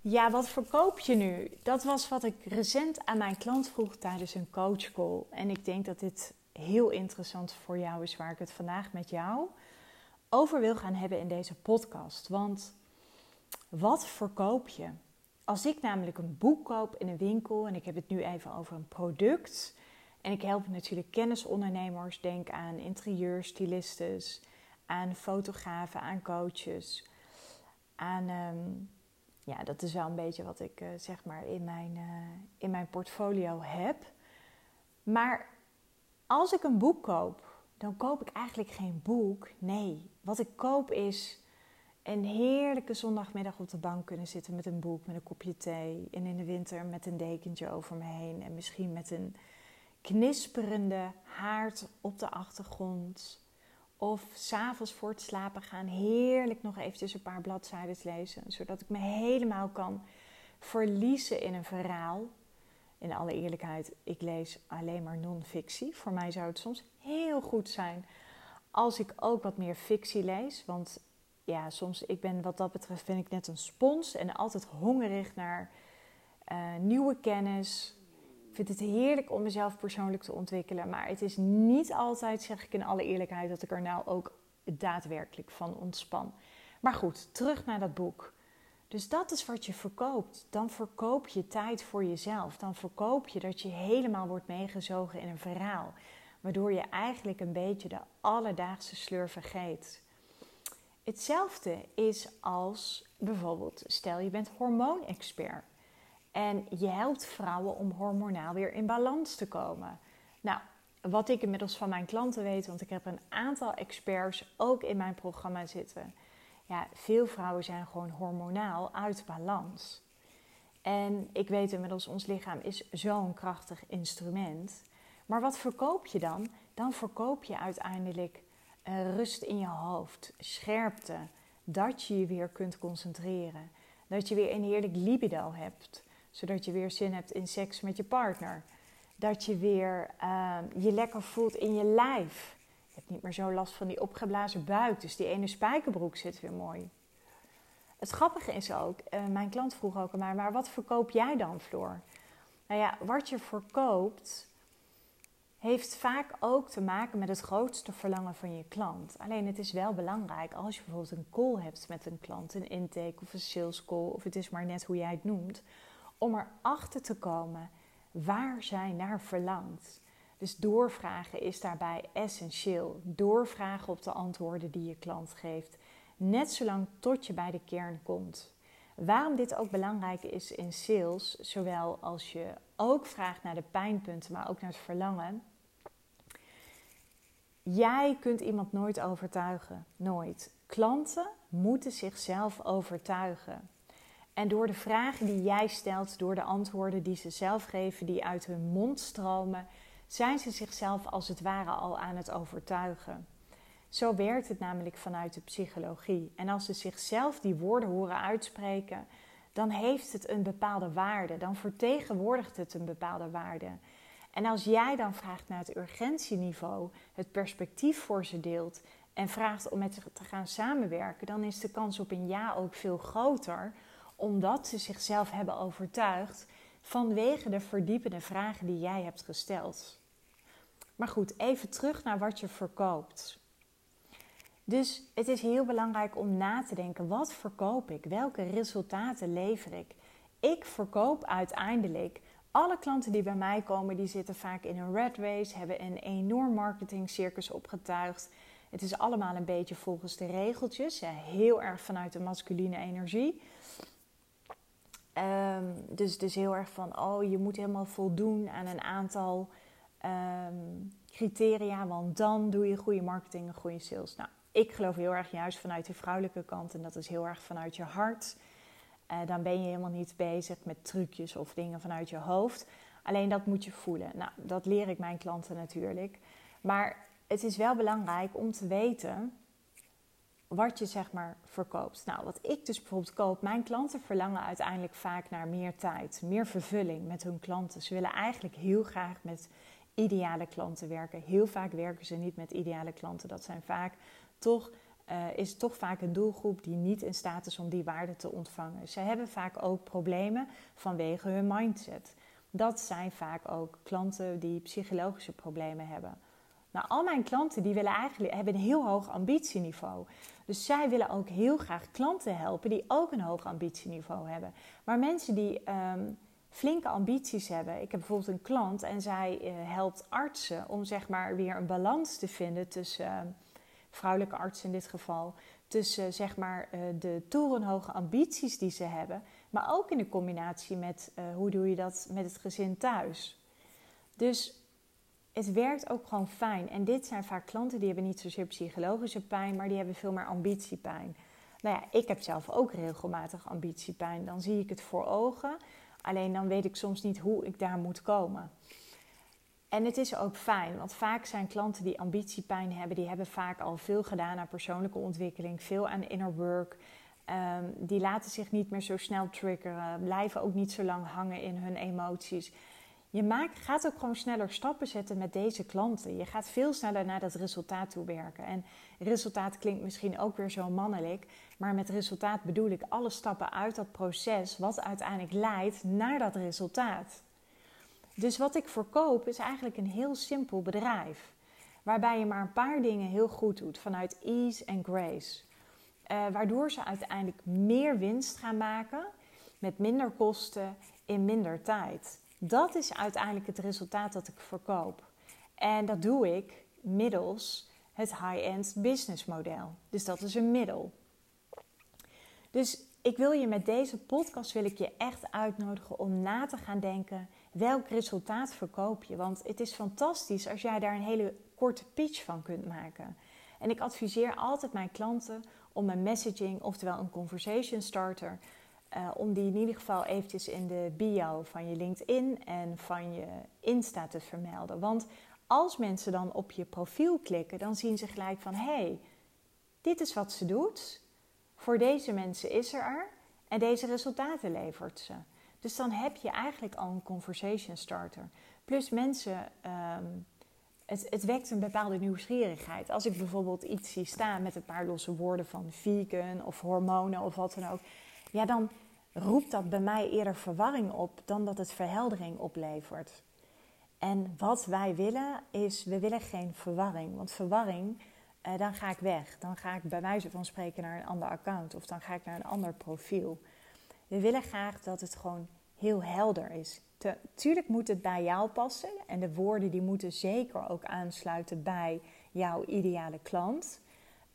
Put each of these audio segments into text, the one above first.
Ja, wat verkoop je nu? Dat was wat ik recent aan mijn klant vroeg tijdens een coachcall. En ik denk dat dit heel interessant voor jou is, waar ik het vandaag met jou over wil gaan hebben in deze podcast. Want wat verkoop je? Als ik namelijk een boek koop in een winkel, en ik heb het nu even over een product. En ik help natuurlijk kennisondernemers, denk aan interieurstylistes, aan fotografen, aan coaches, aan ehm, ja, dat is wel een beetje wat ik uh, zeg maar in mijn, uh, in mijn portfolio heb. Maar als ik een boek koop, dan koop ik eigenlijk geen boek. Nee, wat ik koop is een heerlijke zondagmiddag op de bank kunnen zitten met een boek, met een kopje thee. En in de winter met een dekentje over me heen. En misschien met een knisperende haard op de achtergrond. Of s'avonds voor het slapen gaan heerlijk nog eventjes een paar bladzijden lezen. Zodat ik me helemaal kan verliezen in een verhaal. In alle eerlijkheid, ik lees alleen maar non-fictie. Voor mij zou het soms heel goed zijn als ik ook wat meer fictie lees. Want ja, soms, ik ben wat dat betreft, vind ik net een spons. En altijd hongerig naar uh, nieuwe kennis, vind het heerlijk om mezelf persoonlijk te ontwikkelen. Maar het is niet altijd, zeg ik in alle eerlijkheid, dat ik er nou ook daadwerkelijk van ontspan. Maar goed, terug naar dat boek. Dus dat is wat je verkoopt. Dan verkoop je tijd voor jezelf. Dan verkoop je dat je helemaal wordt meegezogen in een verhaal. Waardoor je eigenlijk een beetje de alledaagse sleur vergeet. Hetzelfde is als bijvoorbeeld, stel je bent hormoonexpert. En je helpt vrouwen om hormonaal weer in balans te komen. Nou, wat ik inmiddels van mijn klanten weet, want ik heb een aantal experts ook in mijn programma zitten. Ja, veel vrouwen zijn gewoon hormonaal uit balans. En ik weet inmiddels, ons lichaam is zo'n krachtig instrument. Maar wat verkoop je dan? Dan verkoop je uiteindelijk uh, rust in je hoofd, scherpte, dat je je weer kunt concentreren, dat je weer een heerlijk libido hebt, zodat je weer zin hebt in seks met je partner. Dat je weer uh, je lekker voelt in je lijf. Je hebt niet meer zo last van die opgeblazen buik. Dus die ene spijkerbroek zit weer mooi. Het grappige is ook, uh, mijn klant vroeg ook aan mij, maar wat verkoop jij dan, Floor? Nou ja, wat je verkoopt heeft vaak ook te maken met het grootste verlangen van je klant. Alleen het is wel belangrijk als je bijvoorbeeld een call hebt met een klant, een intake of een sales call, of het is maar net hoe jij het noemt, om erachter te komen waar zij naar verlangt. Dus doorvragen is daarbij essentieel. Doorvragen op de antwoorden die je klant geeft. Net zolang tot je bij de kern komt. Waarom dit ook belangrijk is in sales, zowel als je ook vraagt naar de pijnpunten, maar ook naar het verlangen. Jij kunt iemand nooit overtuigen. Nooit. Klanten moeten zichzelf overtuigen. En door de vragen die jij stelt, door de antwoorden die ze zelf geven, die uit hun mond stromen, zijn ze zichzelf als het ware al aan het overtuigen. Zo werkt het namelijk vanuit de psychologie. En als ze zichzelf die woorden horen uitspreken, dan heeft het een bepaalde waarde. Dan vertegenwoordigt het een bepaalde waarde. En als jij dan vraagt naar het urgentieniveau, het perspectief voor ze deelt en vraagt om met ze te gaan samenwerken, dan is de kans op een ja ook veel groter omdat ze zichzelf hebben overtuigd vanwege de verdiepende vragen die jij hebt gesteld. Maar goed, even terug naar wat je verkoopt. Dus het is heel belangrijk om na te denken: wat verkoop ik? Welke resultaten lever ik? Ik verkoop uiteindelijk. Alle klanten die bij mij komen, die zitten vaak in een red race, hebben een enorm marketingcircus opgetuigd. Het is allemaal een beetje volgens de regeltjes, heel erg vanuit de masculine energie. Um, dus, dus heel erg van, oh, je moet helemaal voldoen aan een aantal um, criteria, want dan doe je goede marketing en goede sales. Nou, ik geloof heel erg juist vanuit de vrouwelijke kant en dat is heel erg vanuit je hart. Uh, dan ben je helemaal niet bezig met trucjes of dingen vanuit je hoofd. Alleen dat moet je voelen. Nou, dat leer ik mijn klanten natuurlijk. Maar het is wel belangrijk om te weten wat je zeg maar verkoopt. Nou, wat ik dus bijvoorbeeld koop, mijn klanten verlangen uiteindelijk vaak naar meer tijd, meer vervulling met hun klanten. Ze willen eigenlijk heel graag met ideale klanten werken. Heel vaak werken ze niet met ideale klanten. Dat zijn vaak toch uh, is toch vaak een doelgroep die niet in staat is om die waarde te ontvangen. Ze hebben vaak ook problemen vanwege hun mindset. Dat zijn vaak ook klanten die psychologische problemen hebben. Nou, al mijn klanten die willen eigenlijk, hebben een heel hoog ambitieniveau. Dus zij willen ook heel graag klanten helpen die ook een hoog ambitieniveau hebben. Maar mensen die um, flinke ambities hebben. Ik heb bijvoorbeeld een klant en zij uh, helpt artsen om zeg maar weer een balans te vinden tussen uh, vrouwelijke artsen in dit geval, tussen uh, zeg maar de torenhoge ambities die ze hebben, maar ook in de combinatie met hoe doe je dat met het gezin thuis. Dus het werkt ook gewoon fijn. En dit zijn vaak klanten die hebben niet zozeer psychologische pijn, maar die hebben veel meer ambitiepijn. Nou ja, ik heb zelf ook regelmatig ambitiepijn. Dan zie ik het voor ogen. Alleen dan weet ik soms niet hoe ik daar moet komen. En het is ook fijn, want vaak zijn klanten die ambitiepijn hebben, die hebben vaak al veel gedaan aan persoonlijke ontwikkeling, veel aan inner work. Um, die laten zich niet meer zo snel triggeren, blijven ook niet zo lang hangen in hun emoties. Je maakt, gaat ook gewoon sneller stappen zetten met deze klanten. Je gaat veel sneller naar dat resultaat toe werken. En resultaat klinkt misschien ook weer zo mannelijk. Maar met resultaat bedoel ik alle stappen uit dat proces, wat uiteindelijk leidt naar dat resultaat. Dus wat ik verkoop is eigenlijk een heel simpel bedrijf. Waarbij je maar een paar dingen heel goed doet vanuit ease en grace. Uh, waardoor ze uiteindelijk meer winst gaan maken met minder kosten in minder tijd. Dat is uiteindelijk het resultaat dat ik verkoop. En dat doe ik middels het high-end business model. Dus dat is een middel. Dus ik wil je met deze podcast wil ik je echt uitnodigen om na te gaan denken welk resultaat verkoop je. Want het is fantastisch als jij daar een hele korte pitch van kunt maken. En ik adviseer altijd mijn klanten om een messaging, oftewel een conversation starter, uh, om die in ieder geval eventjes in de bio van je LinkedIn en van je Insta te vermelden. Want als mensen dan op je profiel klikken, dan zien ze gelijk van hé, hey, dit is wat ze doet. Voor deze mensen is er er en deze resultaten levert ze. Dus dan heb je eigenlijk al een conversation starter. Plus mensen, um, het, het, wekt een bepaalde nieuwsgierigheid. Als ik bijvoorbeeld iets zie staan met een paar losse woorden van vegan of hormonen of wat dan ook ja, dan roept dat bij mij eerder verwarring op dan dat het verheldering oplevert. En wat wij willen is, we willen geen verwarring. Want verwarring, eh, dan ga ik weg. Dan ga ik bij wijze van spreken naar een ander account of dan ga ik naar een ander profiel. We willen graag dat het gewoon heel helder is. tuurlijk moet het bij jou passen en de woorden die moeten zeker ook aansluiten bij jouw ideale klant.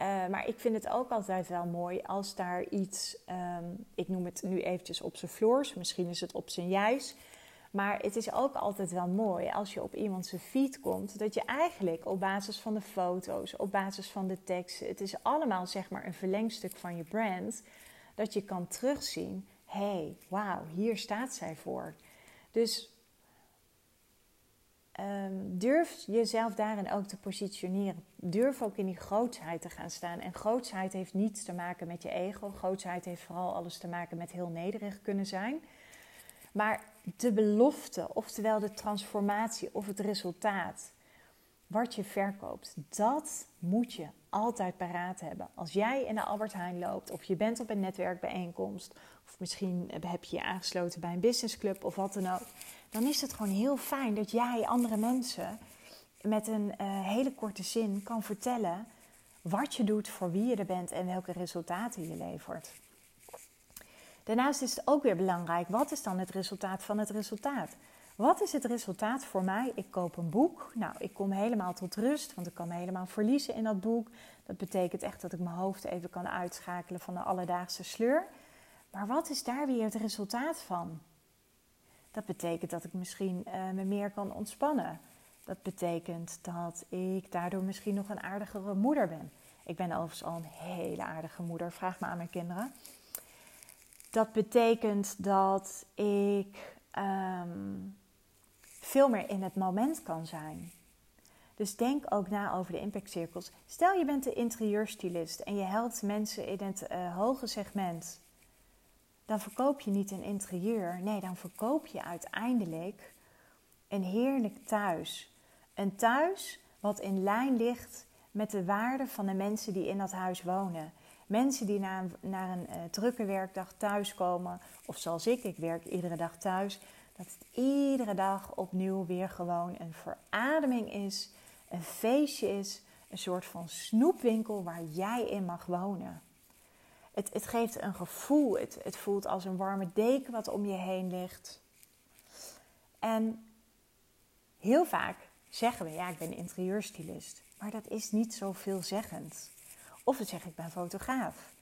Uh, maar ik vind het ook altijd wel mooi als daar iets, um, ik noem het nu eventjes op zijn floors, misschien is het op zijn juist. Maar het is ook altijd wel mooi als je op iemands feed komt, dat je eigenlijk op basis van de foto's, op basis van de teksten, het is allemaal zeg maar een verlengstuk van je brand, dat je kan terugzien, hé, hey, wauw, hier staat zij voor. Dus Um, durf jezelf daarin ook te positioneren. Durf ook in die grootsheid te gaan staan. En grootsheid heeft niets te maken met je ego. Grootsheid heeft vooral alles te maken met heel nederig kunnen zijn. Maar de belofte, oftewel de transformatie of het resultaat, wat je verkoopt, dat moet je altijd paraat hebben. Als jij in de Albert Heijn loopt, of je bent op een netwerkbijeenkomst, of misschien heb je je aangesloten bij een businessclub of wat dan ook dan is het gewoon heel fijn dat jij andere mensen met een uh, hele korte zin kan vertellen wat je doet, voor wie je er bent en welke resultaten je levert. Daarnaast is het ook weer belangrijk, wat is dan het resultaat van het resultaat? Wat is het resultaat voor mij? Ik koop een boek. Nou, ik kom helemaal tot rust, want ik kan me helemaal verliezen in dat boek. Dat betekent echt dat ik mijn hoofd even kan uitschakelen van de alledaagse sleur. Maar wat is daar weer het resultaat van? Dat betekent dat ik misschien uh, me meer kan ontspannen. Dat betekent dat ik daardoor misschien nog een aardigere moeder ben. Ik ben overigens al een hele aardige moeder, vraag me aan mijn kinderen. Dat betekent dat ik um, veel meer in het moment kan zijn. Dus denk ook na over de impactcirkels. Stel je bent de interieurstylist en je helpt mensen in het uh, hoge segment dan verkoop je niet een interieur. Nee, dan verkoop je uiteindelijk een heerlijk thuis. Een thuis wat in lijn ligt met de waarde van de mensen die in dat huis wonen. Mensen die na een, naar een uh, drukke werkdag thuiskomen, of zoals ik, ik werk iedere dag thuis, dat het iedere dag opnieuw weer gewoon een verademing is, een feestje is, een soort van snoepwinkel waar jij in mag wonen. Het, het geeft een gevoel, het, het voelt als een warme deken wat om je heen ligt. En heel vaak zeggen we, ja, ik ben interieurstylist. Maar dat is niet zo veelzeggend. Of we zeggen, ik ben fotograaf.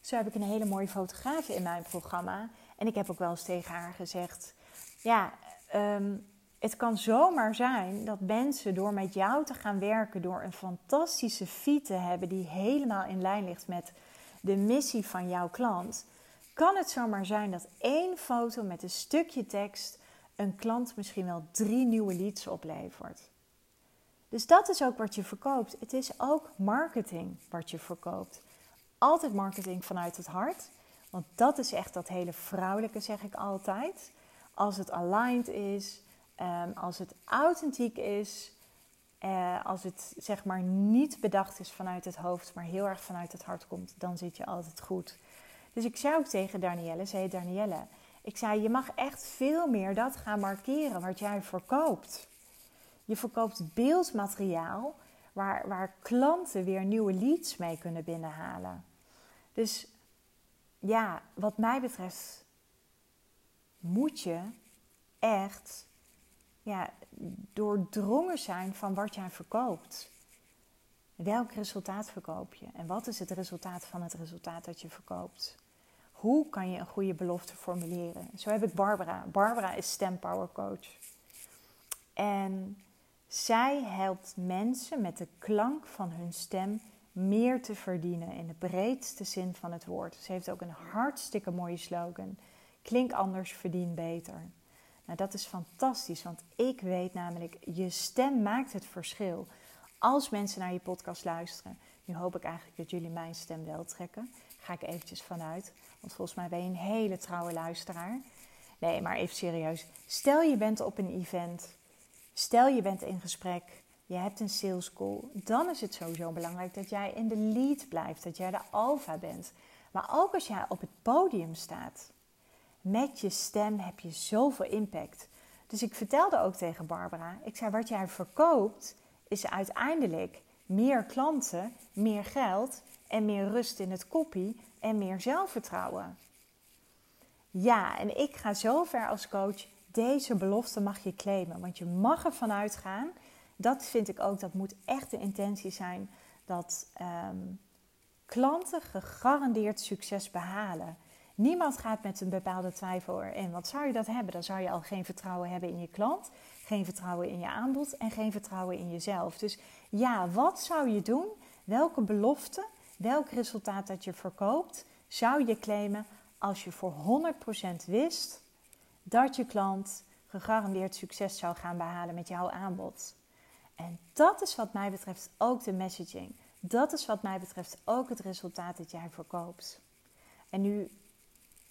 Zo heb ik een hele mooie fotograaf in mijn programma. En ik heb ook wel eens tegen haar gezegd: Ja, ehm, het kan zomaar zijn dat mensen door met jou te gaan werken, door een fantastische feed te hebben die helemaal in lijn ligt met de missie van jouw klant, kan het zomaar zijn dat één foto met een stukje tekst een klant misschien wel drie nieuwe leads oplevert. Dus dat is ook wat je verkoopt. Het is ook marketing wat je verkoopt. Altijd marketing vanuit het hart. Want dat is echt dat hele vrouwelijke, zeg ik altijd. Als het aligned is, ehm, als het authentiek is, uh, als het zeg maar niet bedacht is vanuit het hoofd, maar heel erg vanuit het hart komt, dan zit je altijd goed. Dus ik zei ook tegen Danielle, zei Danielle, ik zei je mag echt veel meer dat gaan markeren wat jij verkoopt. Je verkoopt beeldmateriaal waar, waar klanten weer nieuwe leads mee kunnen binnenhalen. Dus ja, wat mij betreft moet je echt ja, doordrongen zijn van wat jij verkoopt. Welk resultaat verkoop je? En wat is het resultaat van het resultaat dat je verkoopt? Hoe kan je een goede belofte formuleren? Zo heb ik Barbara. Barbara is Stempower Coach. En zij helpt mensen met de klank van hun stem meer te verdienen in de breedste zin van het woord. Ze heeft ook een hartstikke mooie slogan. Klink anders, verdien beter. Nou, dat is fantastisch, want ik weet namelijk, je stem maakt het verschil. Als mensen naar je podcast luisteren, nu hoop ik eigenlijk dat jullie mijn stem wel trekken. Ga ik eventjes vanuit, want volgens mij ben je een hele trouwe luisteraar. Nee, maar even serieus. Stel je bent op een event Stel je bent in gesprek, je hebt een sales call, dan is het sowieso belangrijk dat jij in de lead blijft, dat jij de alfa bent. Maar ook als jij op het podium staat, met je stem heb je zoveel impact. Dus ik vertelde ook tegen Barbara, ik zei wat jij verkoopt is uiteindelijk meer klanten, meer geld en meer rust in het koppie en meer zelfvertrouwen. Ja, en ik ga zo ver als coach deze belofte mag je claimen. Want je mag ervan uitgaan. Dat vind ik ook, dat moet echt de intentie zijn. Dat ehm, klanten gegarandeerd succes behalen. Niemand gaat met een bepaalde twijfel erin. Want zou je dat hebben, dan zou je al geen vertrouwen hebben in je klant, geen vertrouwen in je aanbod en geen vertrouwen in jezelf. Dus ja, wat zou je doen? Welke belofte, welk resultaat dat je verkoopt, zou je claimen als je voor 100% wist dat je klant gegarandeerd succes zou gaan behalen met jouw aanbod. En dat is wat mij betreft ook de messaging. Dat is wat mij betreft ook het resultaat dat jij verkoopt. En nu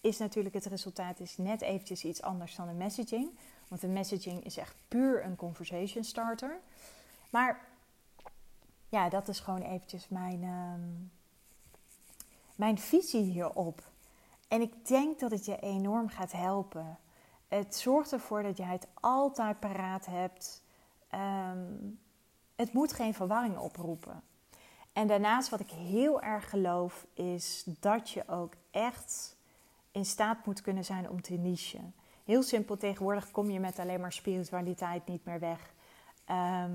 is natuurlijk het resultaat is net eventjes iets anders dan een messaging. Want een messaging is echt puur een conversation starter. Maar ja, dat is gewoon eventjes mijn, uh, mijn visie hierop. En ik denk dat het je enorm gaat helpen het zorgt ervoor dat jij het altijd paraat hebt. Ehm, het moet geen verwarring oproepen. En daarnaast wat ik heel erg geloof is dat je ook echt in staat moet kunnen zijn om te nichen. Heel simpel, tegenwoordig kom je met alleen maar spiritualiteit niet meer weg. Ehm,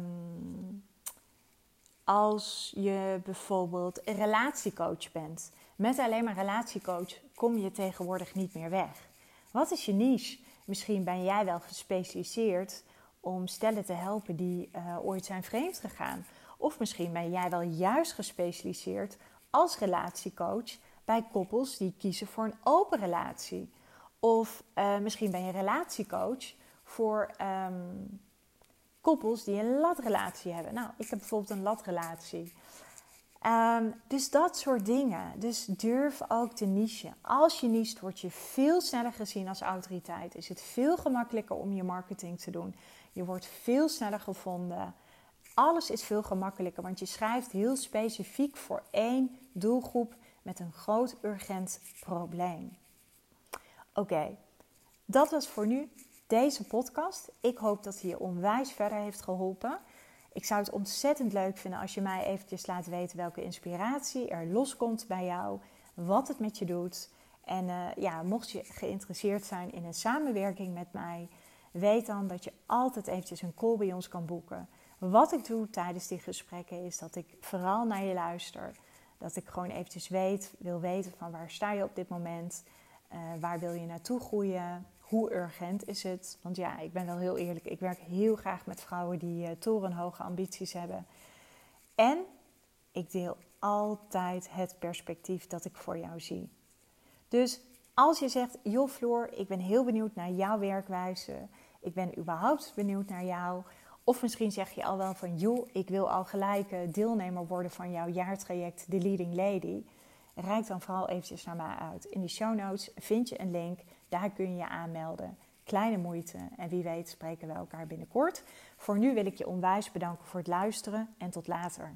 als je bijvoorbeeld een relatiecoach bent, met alleen maar relatiecoach kom je tegenwoordig niet meer weg. Wat is je niche? Misschien ben jij wel gespecialiseerd om stellen te helpen die uh, ooit zijn vreemd gegaan. Of misschien ben jij wel juist gespecialiseerd als relatiecoach bij koppels die kiezen voor een open relatie. Of uh, misschien ben je relatiecoach voor um, koppels die een latrelatie hebben. Nou, ik heb bijvoorbeeld een latrelatie. Um, dus dat soort dingen. Dus durf ook te nichen. Als je niest, word je veel sneller gezien als autoriteit. Is het veel gemakkelijker om je marketing te doen. Je wordt veel sneller gevonden. Alles is veel gemakkelijker, want je schrijft heel specifiek voor één doelgroep met een groot urgent probleem. Oké, dat was voor nu deze podcast. Ik hoop dat hij je onwijs verder heeft geholpen. Ik zou het ontzettend leuk vinden als je mij eventjes laat weten welke inspiratie er loskomt bij jou, wat het met je doet. En uh, ja, mocht je geïnteresseerd zijn in een samenwerking met mij, weet dan dat je altijd eventjes een call bij ons kan boeken. Wat ik doe tijdens die gesprekken is dat ik vooral naar je luister. Dat ik gewoon eventjes weet, wil weten van waar sta je op dit moment, uh, waar wil je naartoe groeien, hoe urgent is het? Want ja, ik ben wel heel eerlijk, ik werk heel graag met vrouwen die uh, torenhoge ambities hebben. En ik deel altijd het perspectief dat ik voor jou zie. Dus als je zegt, joh Floor, ik ben heel benieuwd naar jouw werkwijze. Ik ben überhaupt benieuwd naar jou. Of misschien zeg je al wel van, joh, ik wil al gelijk eh, deelnemer worden van jouw jaartraject The Leading Lady. Rijk dan vooral eventjes naar mij uit. In de show notes vind je een link, daar kun je je aanmelden. Kleine moeite en wie weet spreken we elkaar binnenkort. Voor nu wil ik je onwijs bedanken voor het luisteren en tot later.